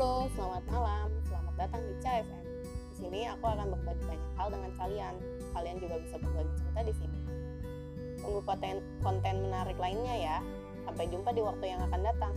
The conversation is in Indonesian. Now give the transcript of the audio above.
Halo, selamat malam. Selamat datang di CFM. Di sini aku akan berbagi banyak hal dengan kalian. Kalian juga bisa berbagi cerita di sini. Tunggu konten konten menarik lainnya ya. Sampai jumpa di waktu yang akan datang.